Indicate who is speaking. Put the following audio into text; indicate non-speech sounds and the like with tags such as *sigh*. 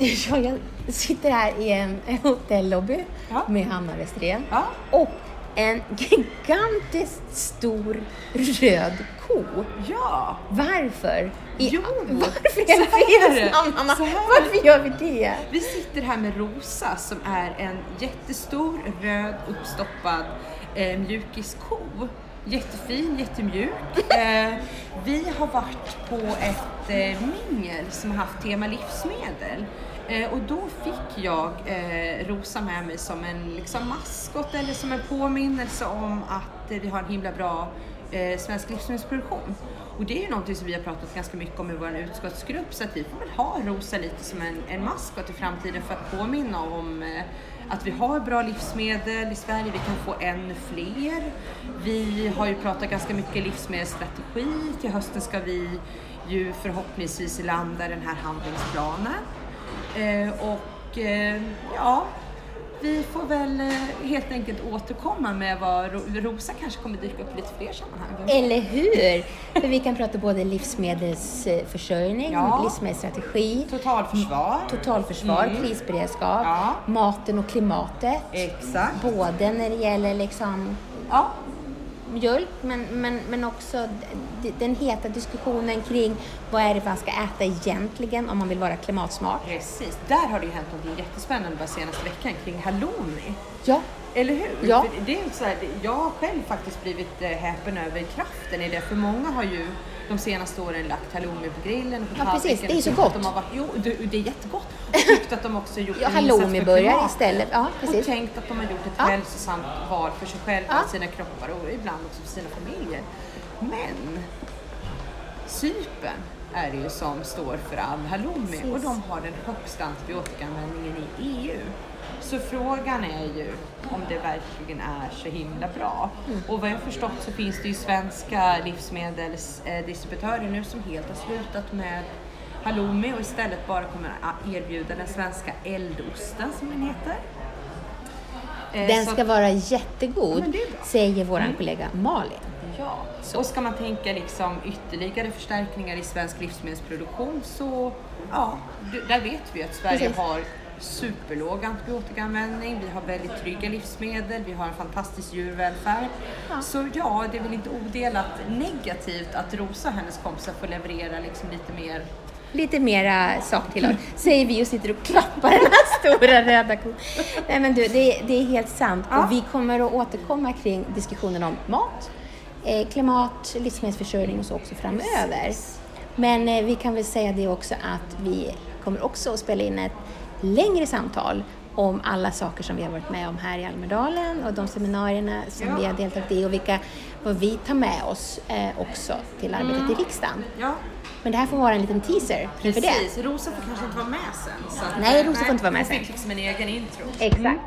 Speaker 1: Ja, *laughs* jag sitter här i en hotellobby
Speaker 2: Ja.
Speaker 1: med Hanna Wesтрén
Speaker 2: Ja.
Speaker 1: och en gigantiskt stor röd ko.
Speaker 2: Ja,
Speaker 1: Varför? I,
Speaker 2: Jo,
Speaker 1: varför
Speaker 2: här är
Speaker 1: Varför gör vi det?
Speaker 2: vi sitter här med Rosa som är en jättestor röd uppstoppad eh, mjukisko. Jättefin, jättemjuk. *laughs* Eh, vi har varit på ett eh, mingel som har haft tema livsmedel. Eh, och då fick jag eh, Rosa med mig som en liksom, maskot eller som en påminnelse om att eh, vi har en himla bra eh, svensk livsmedelsproduktion. Och det är ju någonting som vi har pratat ganska mycket om i vår utskottsgrupp så att vi får väl ha Rosa lite som en, en maskot i framtiden för att påminna om eh, att vi har bra livsmedel i Sverige, vi kan få ännu fler. Vi har ju pratat ganska mycket livsmedelsstrategi, till hösten ska vi ju förhoppningsvis landa den här handlingsplanen. Eh, och eh, ja, vi får väl eh, helt enkelt återkomma med vad Ro- Rosa kanske kommer dyka upp i lite fler sammanhang.
Speaker 1: Eller hur? För vi kan prata både livsmedelsförsörjning,
Speaker 2: Ja.
Speaker 1: livsmedelsstrategi,
Speaker 2: Totalförsvar.
Speaker 1: totalförsvar,
Speaker 2: Mm.
Speaker 1: krisberedskap,
Speaker 2: Ja.
Speaker 1: maten och klimatet.
Speaker 2: Exakt.
Speaker 1: Både när det gäller liksom
Speaker 2: Ja,
Speaker 1: mjölk men, men, men också den heta diskussionen kring vad är det man ska äta egentligen om man vill vara klimatsmart.
Speaker 2: precis. Där har det ju hänt något jättespännande bara senaste veckan kring halloumi.
Speaker 1: Ja,
Speaker 2: Eller hur?
Speaker 1: Ja.
Speaker 2: För det är så här, jag har själv faktiskt blivit eh, häpen över kraften i det, för många har ju de senaste åren lagt halloumi på grillen och på
Speaker 1: Ja, precis. Det är
Speaker 2: och
Speaker 1: så gott.
Speaker 2: De har varit, jo, det, det är jättegott. Och tyckt att de också gjort
Speaker 1: ja halloumiburgare istället. Ja,
Speaker 2: Och
Speaker 1: precis.
Speaker 2: tänkt att de har gjort ett
Speaker 1: Ja.
Speaker 2: hälsosamt val för sig själva,
Speaker 1: Ja.
Speaker 2: sina kroppar och ibland också för sina familjer. Men Cypern är det ju som står för all halloumi och de har den högsta antibiotikaanvändningen i EU. Så frågan är ju om det verkligen är så himla bra.
Speaker 1: Mm.
Speaker 2: Och vad jag förstått så finns det ju svenska livsmedelsdistributörer nu som helt har slutat med halloumi och istället bara kommer att erbjuda den svenska eldosten som den heter. Eh,
Speaker 1: Den
Speaker 2: så
Speaker 1: ska
Speaker 2: att-
Speaker 1: vara jättegod, säger vår
Speaker 2: Mm.
Speaker 1: kollega Malin.
Speaker 2: Ja, och ska man tänka liksom ytterligare förstärkningar i svensk livsmedelsproduktion så ja, där vet vi att Sverige
Speaker 1: Precis.
Speaker 2: har superlåg antibiotikaanvändning, vi har väldigt trygga livsmedel, vi har en fantastisk djurvälfärd.
Speaker 1: Ja.
Speaker 2: Så ja, det är väl inte odelat negativt att Rosa och hennes kompisar får leverera liksom lite mer
Speaker 1: Lite mera sak till oss, säger vi och sitter och klappar den här stora röda kon. Nej men du, det, det är helt sant.
Speaker 2: Ja.
Speaker 1: Och vi kommer att återkomma kring diskussionen om mat, eh, klimat, livsmedelsförsörjning och så också framöver. Men eh, vi kan väl säga det också att vi kommer också att spela in ett längre samtal om alla saker som vi har varit med om här i Almedalen och de seminarierna som
Speaker 2: Ja.
Speaker 1: vi har deltagit i och vilka, vad vi tar med oss eh, också till arbetet i riksdagen.
Speaker 2: Ja,
Speaker 1: Men det här får vara en liten teaser inför det.
Speaker 2: precis. Rosa får kanske inte vara med sen. Så
Speaker 1: Nej, Rosa får inte vara med
Speaker 2: hon
Speaker 1: sen.
Speaker 2: fick liksom en egen intro.
Speaker 1: Exakt.